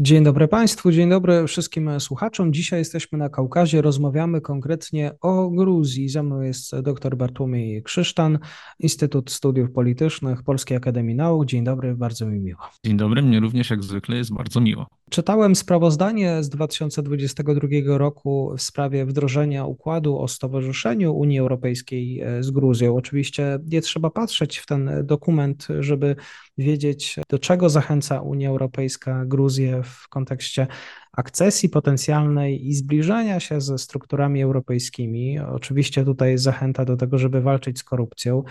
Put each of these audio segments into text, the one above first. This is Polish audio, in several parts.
Dzień dobry Państwu, dzień dobry wszystkim słuchaczom. Dzisiaj jesteśmy na Kaukazie, rozmawiamy konkretnie o Gruzji. Ze mną jest dr Bartłomiej Krzysztan, Instytut Studiów Politycznych Polskiej Akademii Nauk. Dzień dobry, bardzo mi miło. Dzień dobry, mnie również jak zwykle jest bardzo miło. Czytałem sprawozdanie z 2022 roku w sprawie wdrożenia układu o stowarzyszeniu Unii Europejskiej z Gruzją. Oczywiście nie trzeba patrzeć w ten dokument, żeby wiedzieć, do czego zachęca Unia Europejska Gruzję w kontekście akcesji potencjalnej i zbliżania się ze strukturami europejskimi. Oczywiście tutaj zachęta do tego, żeby walczyć z korupcją,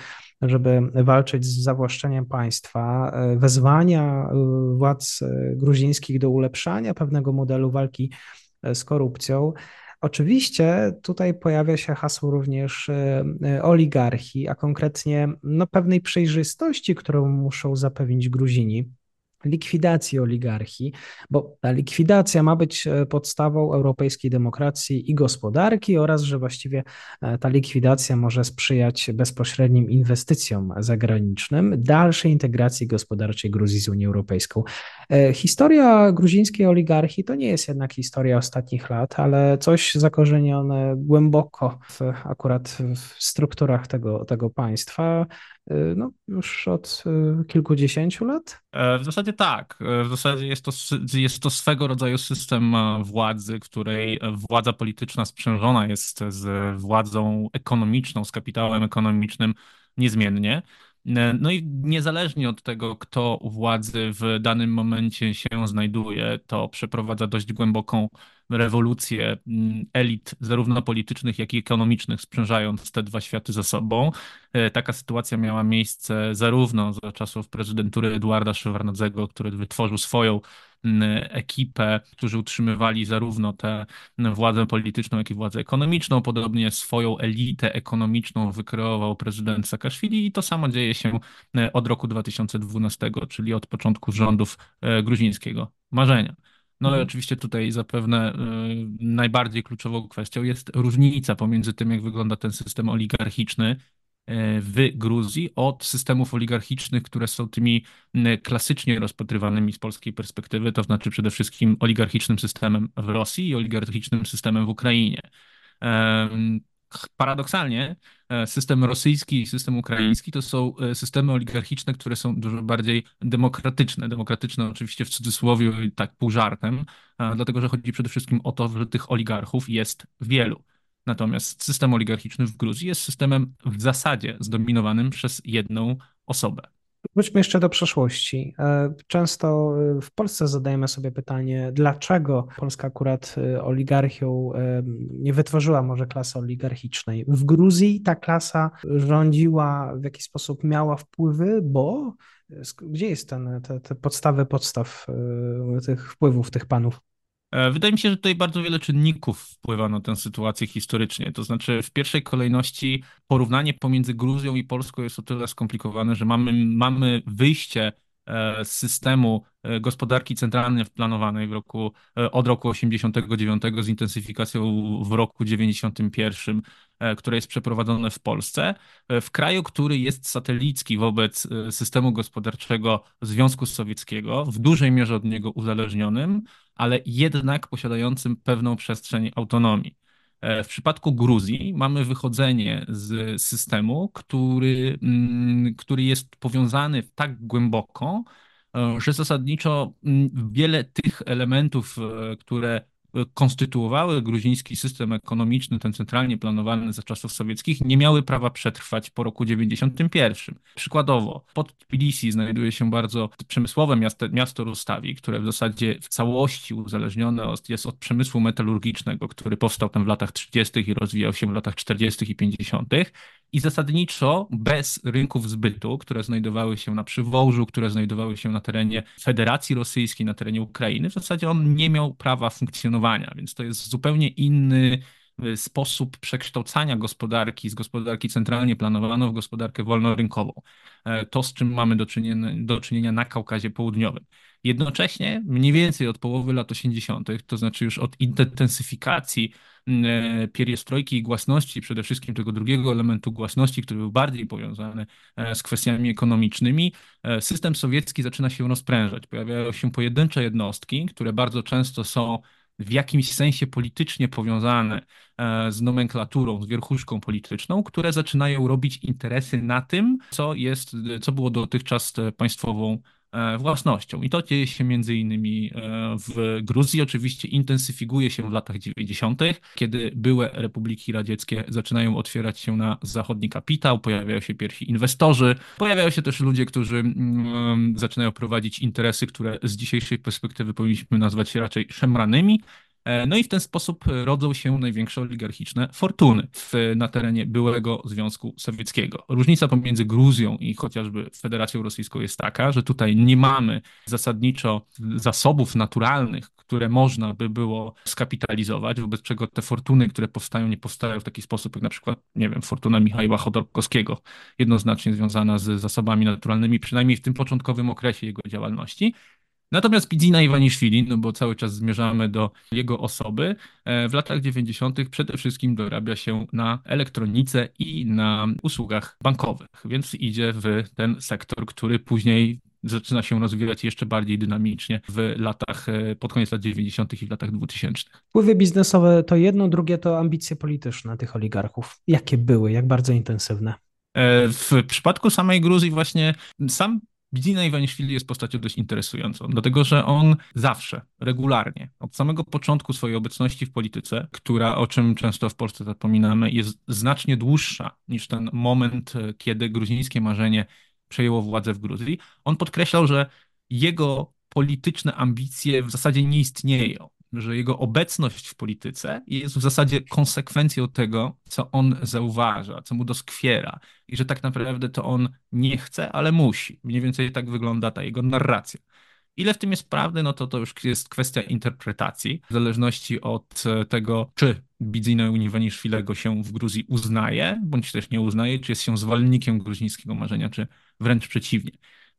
żeby walczyć z zawłaszczeniem państwa, wezwania y, władz y, gruzińskich do ulepszania pewnego modelu walki y, z korupcją. Oczywiście tutaj pojawia się hasło również oligarchii, a konkretnie no, pewnej przejrzystości, którą muszą zapewnić Gruzini likwidacji oligarchii, bo ta likwidacja ma być e, podstawą europejskiej demokracji i gospodarki oraz, że właściwie e, ta likwidacja może sprzyjać bezpośrednim inwestycjom zagranicznym, dalszej integracji gospodarczej Gruzji z Unią Europejską. E, historia gruzińskiej oligarchii to nie jest jednak historia ostatnich lat, ale coś zakorzenione głęboko w, akurat w strukturach tego, tego państwa. Y, no, już od y, kilkudziesięciu lat? E, w zasadzie tak. E, w zasadzie jest to, jest to swego rodzaju system e, władzy, której władza polityczna sprzężona jest z władzą ekonomiczną, z kapitałem ekonomicznym niezmiennie. No i niezależnie od tego, kto u władzy w danym momencie się znajduje, to przeprowadza dość głęboką rewolucję mm, elit, zarówno politycznych, jak i ekonomicznych, sprzężając te dwa światy ze sobą. E, taka sytuacja miała miejsce zarówno za czasów prezydentury Eduarda Szewardnadzego, który wytworzył swoją ekipę, którzy utrzymywali zarówno tę władzę polityczną, jak i władzę ekonomiczną. Podobnie swoją elitę ekonomiczną wykreował prezydent Saakaszwili i to samo dzieje się e, od roku 2012, czyli od początku rządów gruzińskiego marzenia. No i mhm. oczywiście tutaj zapewne y, najbardziej kluczową kwestią jest różnica pomiędzy tym, jak wygląda ten system oligarchiczny w Gruzji od systemów oligarchicznych, które są tymi klasycznie rozpatrywanymi z polskiej perspektywy, to znaczy przede wszystkim oligarchicznym systemem w Rosji i oligarchicznym systemem w Ukrainie. Paradoksalnie e, system rosyjski i system ukraiński to są e, systemy oligarchiczne, które są dużo bardziej demokratyczne. Demokratyczne oczywiście w cudzysłowie tak pół żartem, dlatego że chodzi przede wszystkim o to, że tych oligarchów jest wielu. Natomiast system oligarchiczny w Gruzji jest systemem w zasadzie zdominowanym przez jedną osobę. Wróćmy jeszcze do przeszłości. E, często e, w Polsce zadajemy sobie pytanie, dlaczego Polska akurat e, oligarchią nie wytworzyła może klasy oligarchicznej. W Gruzji ta klasa rządziła, w jakiś sposób miała wpływy, bo gdzie jest ten, te, te podstawy podstaw tych wpływów tych panów? E, wydaje mi się, że tutaj bardzo wiele czynników wpływa na tę sytuację historycznie. To znaczy, w pierwszej kolejności porównanie pomiędzy Gruzją i Polską jest o tyle skomplikowane, że mamy, mamy wyjście systemu e, gospodarki centralnej planowanej w roku, od roku 89 z intensyfikacją w roku 91 E, które jest przeprowadzone w Polsce, e, w kraju, który jest satelicki wobec e, systemu gospodarczego Związku Sowieckiego, w dużej mierze od niego uzależnionym, ale jednak posiadającym pewną przestrzeń autonomii. W przypadku Gruzji mamy wychodzenie z systemu, który, mm, który jest powiązany tak głęboko, że zasadniczo mm, wiele tych elementów, które konstytuowały gruziński system ekonomiczny, ten centralnie planowany za czasów sowieckich, nie miały prawa przetrwać po roku 91. Przykładowo, pod Tbilisi znajduje się bardzo przemysłowe miasto, miasto Rustawi, które w zasadzie w całości uzależnione jest od przemysłu metalurgicznego, który powstał tam w latach 30. i rozwijał się w latach 40. i 50. I zasadniczo bez rynków zbytu, które znajdowały się na Przywołżu, które znajdowały się na terenie Federacji Rosyjskiej, na terenie Ukrainy, w zasadzie on nie miał prawa funkcjonowania, więc to jest zupełnie inny y, sposób przekształcania gospodarki z gospodarki centralnie planowaną w gospodarkę wolnorynkową. E, to, z czym mamy do czynienia, do czynienia na Kaukazie Południowym. Jednocześnie, mniej więcej od połowy lat 80., to znaczy już od intensyfikacji E, pieriestrojki i głasności, przede wszystkim tego drugiego elementu głasności, który był bardziej powiązany e, z kwestiami ekonomicznymi, e, system sowiecki zaczyna się rozprężać. Pojawiają się pojedyncze jednostki, które bardzo często są w jakimś sensie politycznie powiązane z nomenklaturą, z wierchuszką polityczną, które zaczynają robić interesy na tym, co jest, co było dotychczas państwową E, własnością. I to dzieje się między innymi e, w Gruzji. Oczywiście intensyfikuje się w latach 90., kiedy były republiki radzieckie zaczynają otwierać się na zachodni kapitał, pojawiają się pierwsi inwestorzy, pojawiają się też ludzie, którzy mm, zaczynają prowadzić interesy, które z dzisiejszej perspektywy powinniśmy nazwać raczej szemranymi, E, no i w ten sposób rodzą się największe oligarchiczne fortuny w, na terenie byłego Związku Sowieckiego. Różnica pomiędzy Gruzją i chociażby Federacją Rosyjską jest taka, że tutaj nie mamy zasadniczo zasobów naturalnych, które można by było skapitalizować, wobec czego te fortuny, które powstają, nie powstają w taki sposób, jak na przykład, nie wiem, fortuna Michała Chodorkowskiego, jednoznacznie związana z zasobami naturalnymi, przynajmniej w tym początkowym okresie jego działalności. Natomiast Pidzina Iwaniszwili, no bo cały czas zmierzamy do jego osoby, e, w latach 90. przede wszystkim dorabia się na elektronice i na usługach bankowych, więc idzie w ten sektor, który później zaczyna się rozwijać jeszcze bardziej dynamicznie w latach, e, pod koniec lat 90. i w latach 2000. Wpływy biznesowe to jedno, drugie to ambicje polityczne tych oligarchów. Jakie były, jak bardzo intensywne? E, w przypadku samej Gruzji właśnie sam Bidzina Iwaniszwili jest postacią dość interesującą, dlatego że on zawsze, regularnie, od samego początku swojej obecności w polityce, która, o czym często w Polsce zapominamy, jest znacznie dłuższa niż ten moment, kiedy gruzińskie marzenie przejęło władzę w Gruzji, on podkreślał, że jego polityczne ambicje w zasadzie nie istnieją że jego obecność w polityce jest w zasadzie konsekwencją tego, co on zauważa, co mu doskwiera i że tak naprawdę to on nie chce, ale musi. Mniej więcej tak wygląda ta jego narracja. Ile w tym jest prawdy, no to to już jest kwestia interpretacji, w zależności od tego, czy Bidzina Uniwaniszwilego się w Gruzji uznaje, bądź też nie uznaje, czy jest się zwolennikiem gruzińskiego marzenia, czy wręcz przeciwnie.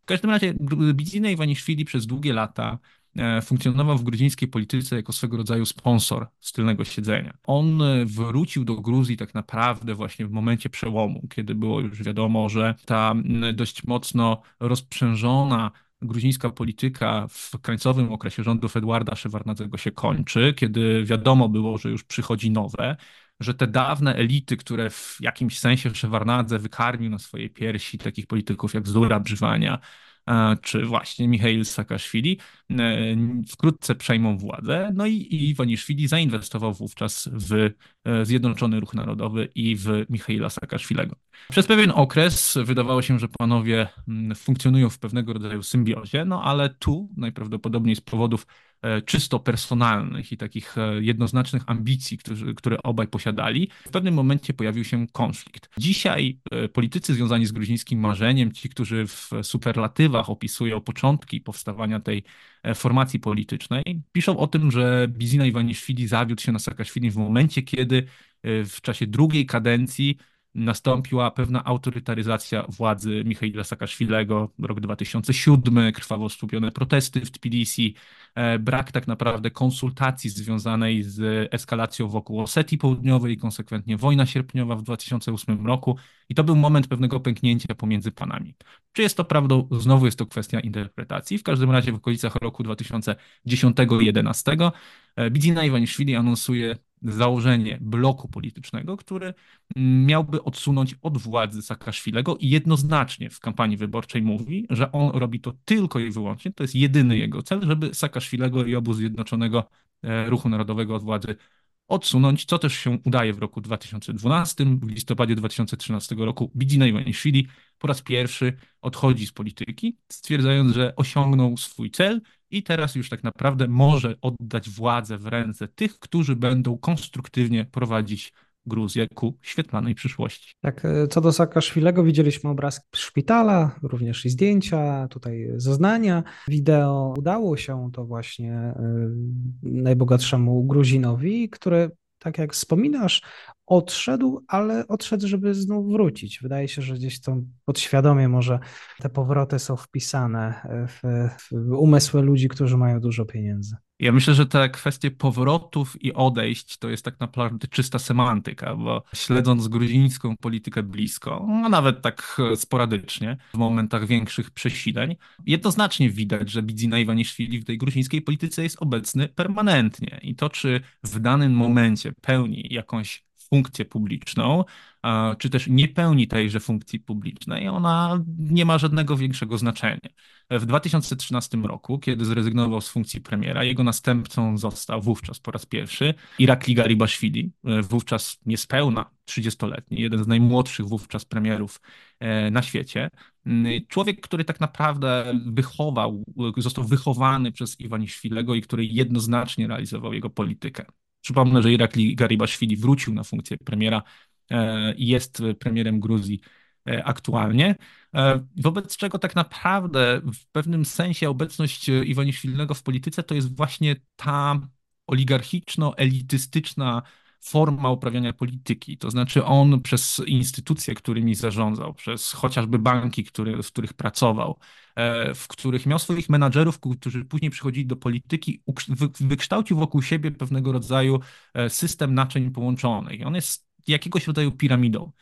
W każdym razie Bidzina Iwaniszwili przez długie lata funkcjonował w gruzińskiej polityce jako swego rodzaju sponsor z tylnego siedzenia. On e, wrócił do Gruzji tak naprawdę właśnie w momencie przełomu, kiedy było już wiadomo, że ta dość mocno rozprzężona gruzińska polityka w krańcowym okresie rządów Edwarda Szewarnadzego się kończy, kiedy wiadomo było, że już przychodzi nowe, że te dawne elity, które w jakimś sensie Szewarnadze wykarmił na swojej piersi takich polityków jak Zdura Brzywania, czy właśnie Michail Saakaszwili e, wkrótce przejmą władzę. No i Iwaniszwili zainwestował wówczas w e, Zjednoczony Ruch Narodowy i w Michaila Saakaszwilego. Przez pewien okres wydawało się, że panowie mm, funkcjonują w pewnego rodzaju symbiozie, no ale tu najprawdopodobniej z powodów czysto personalnych i takich e, jednoznacznych ambicji, którzy, które obaj posiadali, w pewnym momencie pojawił się konflikt. Dzisiaj e, politycy związani z gruzińskim marzeniem, ci, którzy w superlatywach opisują początki powstawania tej formacji politycznej, piszą o tym, że Bizina Iwaniszwili zawiódł się na Saakaszwili w momencie, kiedy w czasie drugiej kadencji nastąpiła pewna autorytaryzacja władzy Michaila Saakaszwilego, rok 2007, krwawo stłupione protesty w Tbilisi, e, brak tak naprawdę konsultacji związanej z eskalacją wokół Osetii Południowej i konsekwentnie wojna sierpniowa w 2008 roku i to był moment pewnego pęknięcia pomiędzy panami. Czy jest to prawdą? Znowu jest to kwestia interpretacji. W każdym razie w okolicach roku 2010-2011 e, Bidzina Iwaniszwili anonsuje założenie bloku politycznego, który miałby odsunąć od władzy Saakaszwilego i jednoznacznie w kampanii wyborczej mówi, że on robi to tylko i wyłącznie, to jest jedyny jego cel, żeby Saakaszwilego i obu Zjednoczonego Ruchu Narodowego od władzy odsunąć, co też się udaje w roku 2012. W listopadzie 2013 roku Bidzina Iwaniszwili po raz pierwszy odchodzi z polityki, stwierdzając, że osiągnął swój cel i teraz już tak naprawdę może oddać władzę w ręce tych, którzy będą konstruktywnie prowadzić Gruzję ku świetlanej przyszłości. Tak, e, co do Saakaszwilego widzieliśmy obraz szpitala, również i zdjęcia, tutaj zeznania, wideo. Udało się to właśnie e, najbogatszemu Gruzinowi, który tak jak wspominasz, odszedł, ale odszedł, żeby znów wrócić. Wydaje się, że gdzieś to podświadomie może te powroty są wpisane w, w umysły ludzi, którzy mają dużo pieniędzy. Ja myślę, że te kwestie powrotów i odejść to jest tak naprawdę czysta semantyka, bo śledząc gruzińską politykę blisko, a nawet tak sporadycznie, w momentach większych przesileń, jednoznacznie widać, że Bidzina Iwaniszwili w tej gruzińskiej polityce jest obecny permanentnie. I to, czy w danym momencie pełni jakąś funkcję publiczną, czy też nie pełni tejże funkcji publicznej, ona nie ma żadnego większego znaczenia. W 2013 roku, kiedy zrezygnował z funkcji premiera, jego następcą został wówczas po raz pierwszy Irakli Garibashvili, wówczas niespełna 30-letni, jeden z najmłodszych wówczas premierów e, na świecie. Człowiek, który tak naprawdę wychował, został wychowany przez Iwaniszwilego i który jednoznacznie realizował jego politykę. Przypomnę, że Irakli Garibashvili wrócił na funkcję premiera e, i jest premierem Gruzji e, aktualnie, e, wobec czego tak naprawdę w pewnym sensie obecność Iwaniszwilnego w polityce to jest właśnie ta oligarchiczno-elitystyczna forma uprawiania polityki. To znaczy on przez instytucje, którymi zarządzał, przez chociażby banki, który, w których pracował, e, w których miał swoich menadżerów, którzy później przychodzili do polityki, wykształcił wokół siebie pewnego rodzaju e, system naczyń połączonych. I on jest jakiegoś rodzaju piramidą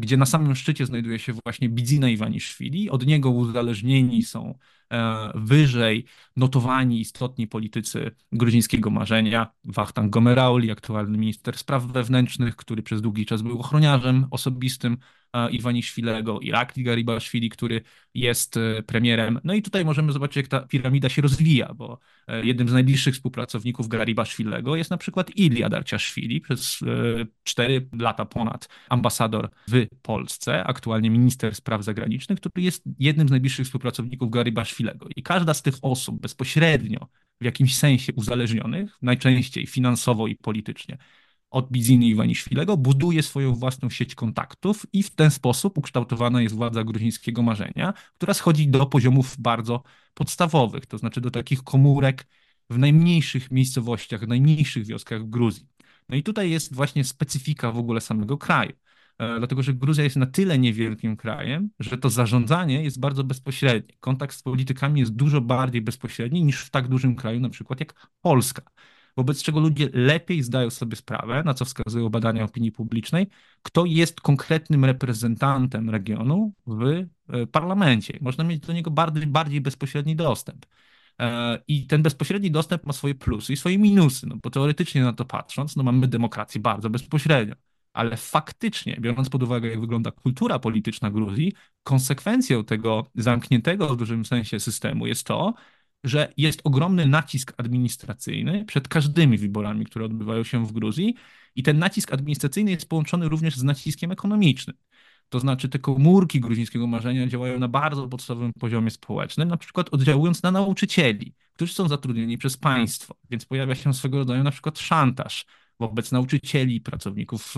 gdzie na samym szczycie znajduje się właśnie Bidzina Iwaniszwili. Od niego uzależnieni są e, wyżej notowani istotni politycy gruzińskiego marzenia. Wachtan Gomerauli, aktualny minister spraw wewnętrznych, który przez długi czas był ochroniarzem osobistym Iwaniszwilego, Irakli Garibashvili, który jest e, premierem. No i tutaj możemy zobaczyć, jak ta piramida się rozwija, bo e, jednym z najbliższych współpracowników Garibashvilego jest na przykład Ilia Darciaszwili, przez 4 e, lata ponad ambasador w Polsce, aktualnie minister spraw zagranicznych, który jest jednym z najbliższych współpracowników Garibashvilego. I każda z tych osób bezpośrednio w jakimś sensie uzależnionych, najczęściej finansowo i politycznie, od Biziny Iwaniszwilego, buduje swoją własną sieć kontaktów i w ten sposób ukształtowana jest władza gruzińskiego marzenia, która schodzi do poziomów bardzo podstawowych, to znaczy do takich komórek w najmniejszych miejscowościach, w najmniejszych wioskach w Gruzji. No i tutaj jest właśnie specyfika w ogóle samego kraju. E, dlatego, że Gruzja jest na tyle niewielkim krajem, że to zarządzanie jest bardzo bezpośrednie. Kontakt z politykami jest dużo bardziej bezpośredni niż w tak dużym kraju, na przykład jak Polska wobec czego ludzie lepiej zdają sobie sprawę, na co wskazują badania opinii publicznej, kto jest konkretnym reprezentantem regionu w e, parlamencie. Można mieć do niego bardziej, bardziej bezpośredni dostęp. E, I ten bezpośredni dostęp ma swoje plusy i swoje minusy, no bo teoretycznie na to patrząc, no mamy demokrację bardzo bezpośrednio. Ale faktycznie, biorąc pod uwagę, jak wygląda kultura polityczna Gruzji, konsekwencją tego zamkniętego w dużym sensie systemu jest to, że jest ogromny nacisk administracyjny przed każdymi wyborami, które odbywają się w Gruzji, i ten nacisk administracyjny jest połączony również z naciskiem ekonomicznym. To znaczy, te komórki gruzińskiego marzenia działają na bardzo podstawowym poziomie społecznym, na przykład oddziałując na nauczycieli, którzy są zatrudnieni przez państwo, więc pojawia się swego rodzaju na przykład szantaż wobec nauczycieli, pracowników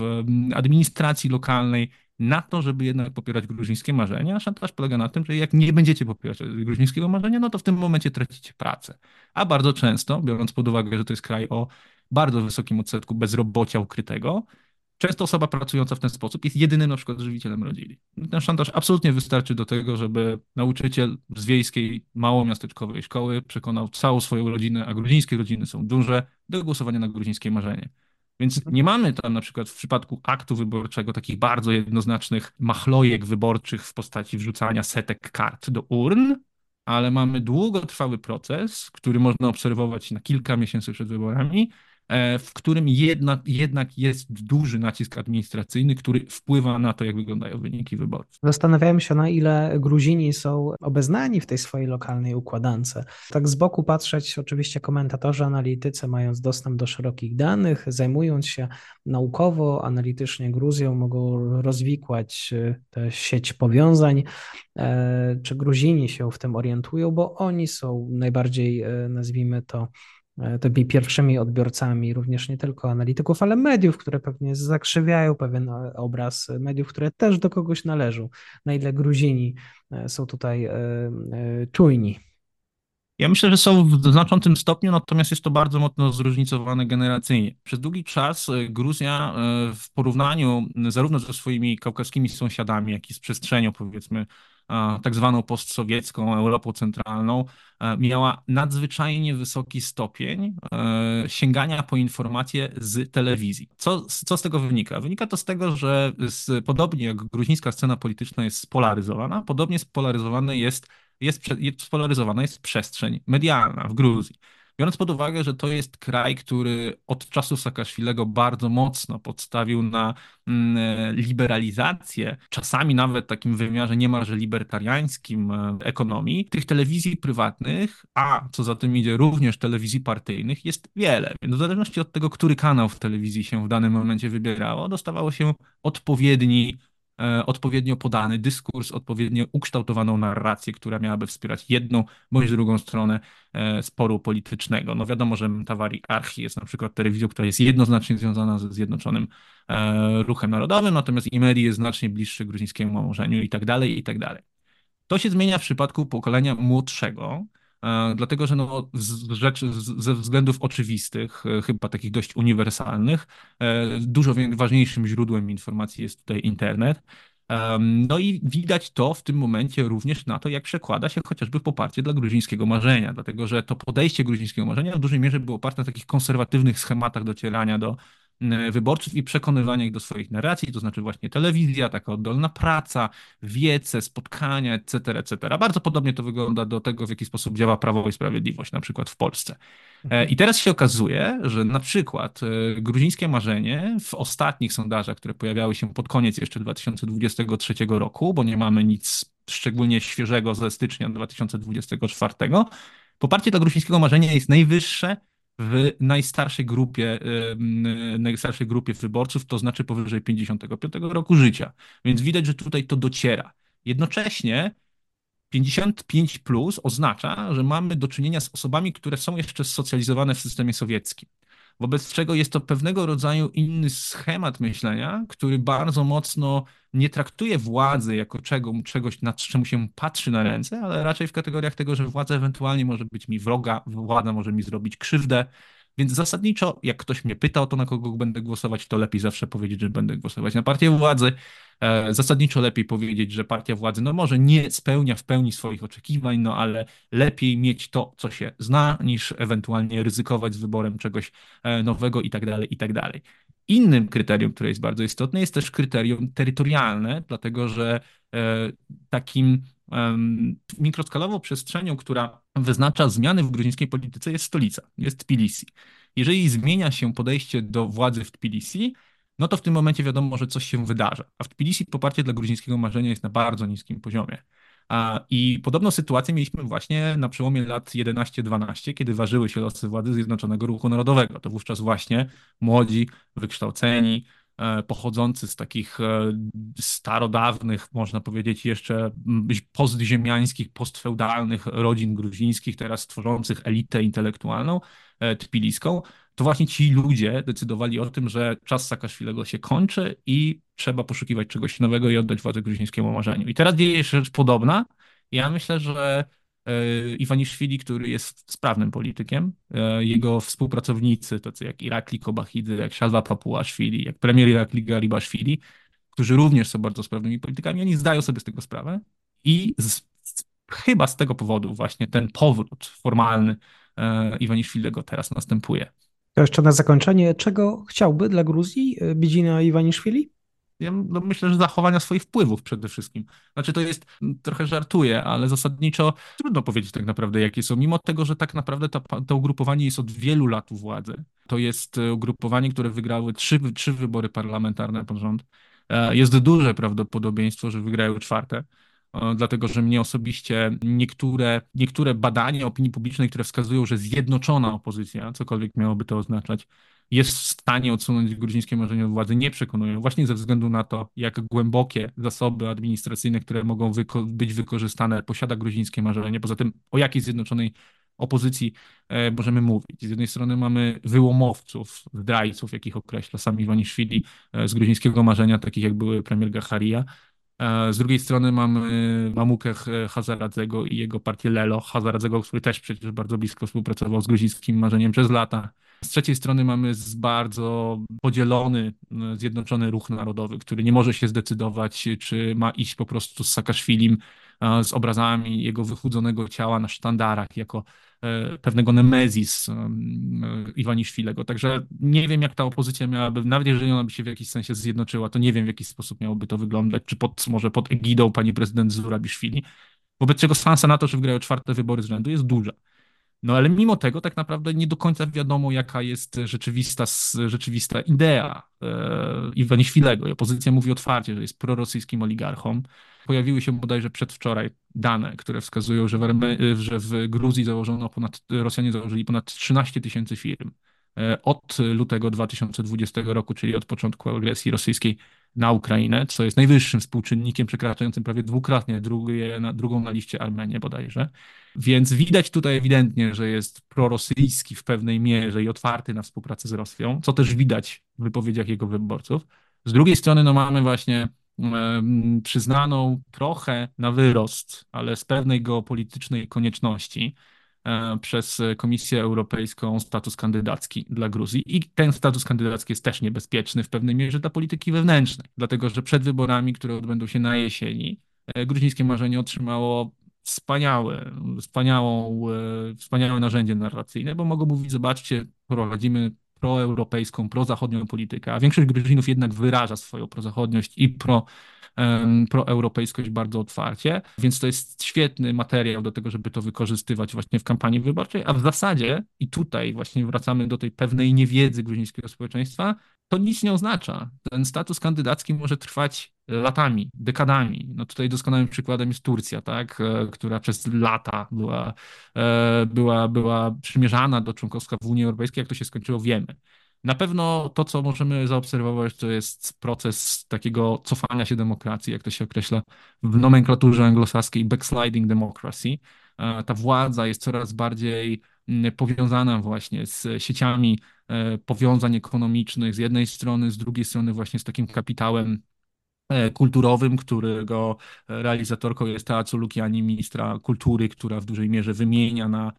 administracji lokalnej, na to, żeby jednak popierać gruzińskie marzenia. Szantaż polega na tym, że jak nie będziecie popierać gruzińskiego marzenia, no to w tym momencie tracicie pracę. A bardzo często, biorąc pod uwagę, że to jest kraj o bardzo wysokim odsetku bezrobocia ukrytego, często osoba pracująca w ten sposób jest jedynym na przykład żywicielem rodziny. Ten szantaż absolutnie wystarczy do tego, żeby nauczyciel z wiejskiej, małomiasteczkowej szkoły przekonał całą swoją rodzinę, a gruzińskie rodziny są duże, do głosowania na gruzińskie marzenie. Więc nie mamy tam na przykład w przypadku aktu wyborczego takich bardzo jednoznacznych machlojek wyborczych w postaci wrzucania setek kart do urn, ale mamy długotrwały proces, który można obserwować na kilka miesięcy przed wyborami, w którym jednak, jednak jest duży nacisk administracyjny, który wpływa na to, jak wyglądają wyniki wyborów. Zastanawiałem się, na ile Gruzini są obeznani w tej swojej lokalnej układance. Tak z boku patrzeć, oczywiście komentatorzy, analitycy, mając dostęp do szerokich danych, zajmując się naukowo, analitycznie Gruzją, mogą rozwikłać e, tę sieć powiązań. E, czy Gruzini się w tym orientują, bo oni są najbardziej, nazwijmy to, E, tymi pierwszymi odbiorcami, również nie tylko analityków, ale mediów, które pewnie zakrzywiają pewien e, obraz mediów, które też do kogoś należą. Na ile Gruzini e, są tutaj czujni. Ja myślę, że są w znaczącym stopniu, natomiast jest to bardzo mocno zróżnicowane generacyjnie. Przez długi czas Gruzja w porównaniu zarówno ze swoimi kaukaskimi sąsiadami, jak i z przestrzenią, powiedzmy, tak zwaną postsowiecką, Europą Centralną, e, miała nadzwyczajnie wysoki stopień e, sięgania po informacje z telewizji. Co, co z tego wynika? Wynika to z tego, że z, podobnie jak gruzińska scena polityczna jest spolaryzowana, podobnie spolaryzowana jest, jest, jest spolaryzowana jest przestrzeń medialna w Gruzji. Biorąc pod uwagę, że to jest kraj, który od czasu Saakaszwilego bardzo mocno podstawił na mm, liberalizację, czasami nawet takim wymiarze niemalże libertariańskim e, ekonomii, tych telewizji prywatnych, a co za tym idzie również telewizji partyjnych, jest wiele. Więc w zależności od tego, który kanał w telewizji się w danym momencie wybierało, dostawało się odpowiedni E, odpowiednio podany dyskurs, odpowiednio ukształtowaną narrację, która miałaby wspierać jedną bądź drugą stronę e, sporu politycznego. No wiadomo, że Tawari Archi jest na przykład telewizją, która jest jednoznacznie związana ze Zjednoczonym e, Ruchem Narodowym, natomiast Imeri jest znacznie bliższy gruzińskiemu małżeniu i tak dalej, i tak dalej. To się zmienia w przypadku pokolenia młodszego, dlatego że no, z rzeczy, ze względów oczywistych, chyba takich dość uniwersalnych, dużo ważniejszym źródłem informacji jest tutaj internet. No i widać to w tym momencie również na to, jak przekłada się chociażby poparcie dla gruzińskiego marzenia, dlatego że to podejście gruzińskiego marzenia w dużej mierze było oparte na takich konserwatywnych schematach docierania do wyborców i przekonywania ich do swoich narracji, to znaczy właśnie telewizja, taka oddolna praca, wiece, spotkania, etc., etc. Bardzo podobnie to wygląda do tego, w jaki sposób działa Prawo i Sprawiedliwość, na przykład w Polsce. E, I teraz się okazuje, że na przykład e, gruzińskie marzenie w ostatnich sondażach, które pojawiały się pod koniec jeszcze 2023 roku, bo nie mamy nic szczególnie świeżego ze stycznia 2024, poparcie dla gruzińskiego marzenia jest najwyższe w najstarszej grupie, najstarszej grupie wyborców, to znaczy powyżej 55 roku życia. Więc widać, że tutaj to dociera. Jednocześnie 55 plus oznacza, że mamy do czynienia z osobami, które są jeszcze socjalizowane w systemie sowieckim. Wobec czego jest to pewnego rodzaju inny schemat myślenia, który bardzo mocno nie traktuje władzy jako czego, czegoś, nad czemu się patrzy na ręce, ale raczej w kategoriach tego, że władza ewentualnie może być mi wroga, władza może mi zrobić krzywdę. Więc zasadniczo, jak ktoś mnie pyta o to, na kogo będę głosować, to lepiej zawsze powiedzieć, że będę głosować na partię władzy. E, zasadniczo lepiej powiedzieć, że partia władzy, no może nie spełnia w pełni swoich oczekiwań, no ale lepiej mieć to, co się zna, niż ewentualnie ryzykować z wyborem czegoś e, nowego i tak dalej, i tak dalej. Innym kryterium, które jest bardzo istotne, jest też kryterium terytorialne, dlatego że e, takim mikroskalową przestrzenią, która wyznacza zmiany w gruzińskiej polityce jest stolica, jest Tbilisi. Jeżeli zmienia się podejście do władzy w Tbilisi, no to w tym momencie wiadomo, że coś się wydarza. A w Tbilisi poparcie dla gruzińskiego marzenia jest na bardzo niskim poziomie. I podobną sytuację mieliśmy właśnie na przełomie lat 11-12, kiedy ważyły się losy władzy Zjednoczonego Ruchu Narodowego. To wówczas właśnie młodzi, wykształceni, pochodzący z takich e, starodawnych, można powiedzieć, jeszcze postziemiańskich, postfeudalnych rodzin gruzińskich, teraz tworzących elitę intelektualną e, tpiliską, to właśnie ci ludzie decydowali o tym, że czas Saakaszwilego się kończy i trzeba poszukiwać czegoś nowego i oddać władzę gruzińskiemu marzeniu. I teraz dzieje się rzecz podobna. Ja myślę, że e, Iwaniszwili, który jest sprawnym politykiem, e, jego współpracownicy, tacy jak Irakli Kobachidy, jak Szalwa Papuaszwili, jak premier Irakli Garibaszwili, którzy również są bardzo sprawnymi politykami, oni zdają sobie z tego sprawę i z, chyba z tego powodu właśnie ten powrót formalny e, Iwaniszwilego teraz następuje. To jeszcze na zakończenie, czego chciałby dla Gruzji e, Bidzina Iwaniszwili? Ja no myślę, że zachowania swoich wpływów przede wszystkim. Znaczy to jest, trochę żartuję, ale zasadniczo trudno powiedzieć tak naprawdę jakie są, mimo tego, że tak naprawdę to, ugrupowanie jest od wielu lat u władzy. To jest e, ugrupowanie, które wygrały trzy, trzy wybory parlamentarne pod rząd. E, jest duże prawdopodobieństwo, że wygrają czwarte dlatego że mnie osobiście niektóre, niektóre badania opinii publicznej, które wskazują, że zjednoczona opozycja, cokolwiek miałoby to oznaczać, jest w stanie odsunąć gruzińskie marzenie od władzy, nie przekonują, właśnie ze względu na to, jak głębokie zasoby administracyjne, które mogą wyko być wykorzystane, posiada gruzińskie marzenie. Poza tym, o jakiej zjednoczonej opozycji e, możemy mówić. Z jednej strony mamy wyłomowców, zdrajców, jakich określa sam Iwaniszwili e, z gruzińskiego marzenia, takich jak były premier Gacharia, E, z drugiej strony mamy Mamukę Hazaradzego i jego partię Lelo Hazaradzego, który też przecież bardzo blisko współpracował z gruzińskim marzeniem przez lata. Z trzeciej strony mamy bardzo podzielony, e, zjednoczony ruch narodowy, który nie może się zdecydować, czy ma iść po prostu z Sakaszwilim, e, z obrazami jego wychudzonego ciała na sztandarach, jako E, pewnego nemezis Iwaniszwilego. Także nie wiem, jak ta opozycja miałaby, nawet jeżeli ona by się w jakiś sensie zjednoczyła, to nie wiem, w jaki sposób miałoby to wyglądać, czy pod, może pod egidą pani prezydent Zurabiszwili, wobec czego szansa na to, że wygrają czwarte wybory z rzędu jest duża. No ale mimo tego tak naprawdę nie do końca wiadomo, jaka jest rzeczywista, rzeczywista idea e, Iwaniszwilego. I opozycja mówi otwarcie, że jest prorosyjskim oligarchą. Pojawiły się bodajże przedwczoraj dane, które wskazują, że w, że w Gruzji założono ponad, Rosjanie założyli ponad 13 tysięcy firm. E, od lutego 2020 roku, czyli od początku agresji rosyjskiej na Ukrainę, co jest najwyższym współczynnikiem, przekraczającym prawie dwukrotnie drugie, na, drugą na liście Armenię bodajże. Więc widać tutaj ewidentnie, że jest prorosyjski w pewnej mierze i otwarty na współpracę z Rosją, co też widać w wypowiedziach jego wyborców. Z drugiej strony no, mamy właśnie przyznaną trochę na wyrost, ale z pewnej geopolitycznej konieczności E, przez Komisję Europejską status kandydacki dla Gruzji. I ten status kandydacki jest też niebezpieczny w pewnej mierze dla polityki wewnętrznej, dlatego że przed wyborami, które odbędą się na jesieni, e, gruzińskie marzenie otrzymało wspaniałe, wspaniałą, e, wspaniałe narzędzie narracyjne, bo mogą mówić, zobaczcie, prowadzimy proeuropejską, prozachodnią politykę, a większość Gruzinów jednak wyraża swoją prozachodniość i pro proeuropejskość bardzo otwarcie, więc to jest świetny materiał do tego, żeby to wykorzystywać właśnie w kampanii wyborczej, a w zasadzie, i tutaj właśnie wracamy do tej pewnej niewiedzy gruzińskiego społeczeństwa, to nic nie oznacza. Ten status kandydacki może trwać latami, dekadami. No tutaj doskonałym przykładem jest Turcja, tak, e, która przez lata była, e, była, była przymierzana do członkostwa w Unii Europejskiej. Jak to się skończyło, wiemy. Na pewno to, co możemy zaobserwować, to jest proces takiego cofania się demokracji, jak to się określa w nomenklaturze anglosaskiej, backsliding democracy. E, ta władza jest coraz bardziej powiązana właśnie z sieciami e, powiązań ekonomicznych z jednej strony, z drugiej strony właśnie z takim kapitałem e, kulturowym, którego realizatorką jest Teatru Lukiani, ministra kultury, która w dużej mierze wymienia na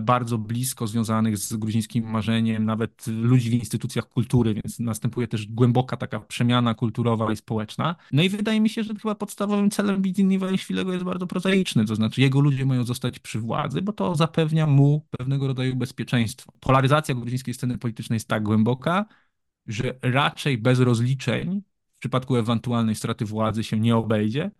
bardzo blisko związanych z gruzińskim marzeniem, nawet ludzi w instytucjach kultury, więc następuje też głęboka taka przemiana kulturowa i społeczna. No i wydaje mi się, że chyba podstawowym celem Widziny Iwaniszwilego jest bardzo prozaiczny, to znaczy jego ludzie mają zostać przy władzy, bo to zapewnia mu pewnego rodzaju bezpieczeństwo. Polaryzacja gruzińskiej sceny politycznej jest tak głęboka, że raczej bez rozliczeń w przypadku ewentualnej straty władzy się nie obejdzie,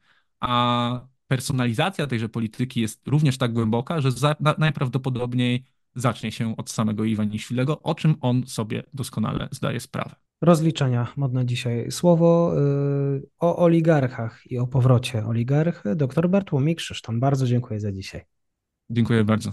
a personalizacja tejże polityki jest również tak głęboka, że za, na, najprawdopodobniej zacznie się od samego Iwaniszwilego, o czym on sobie doskonale zdaje sprawę. Rozliczenia, modne dzisiaj słowo. Yy, o oligarchach i o powrocie oligarchy. Dr Bartłomiej Krzysztof, bardzo dziękuję za dzisiaj. Dziękuję bardzo.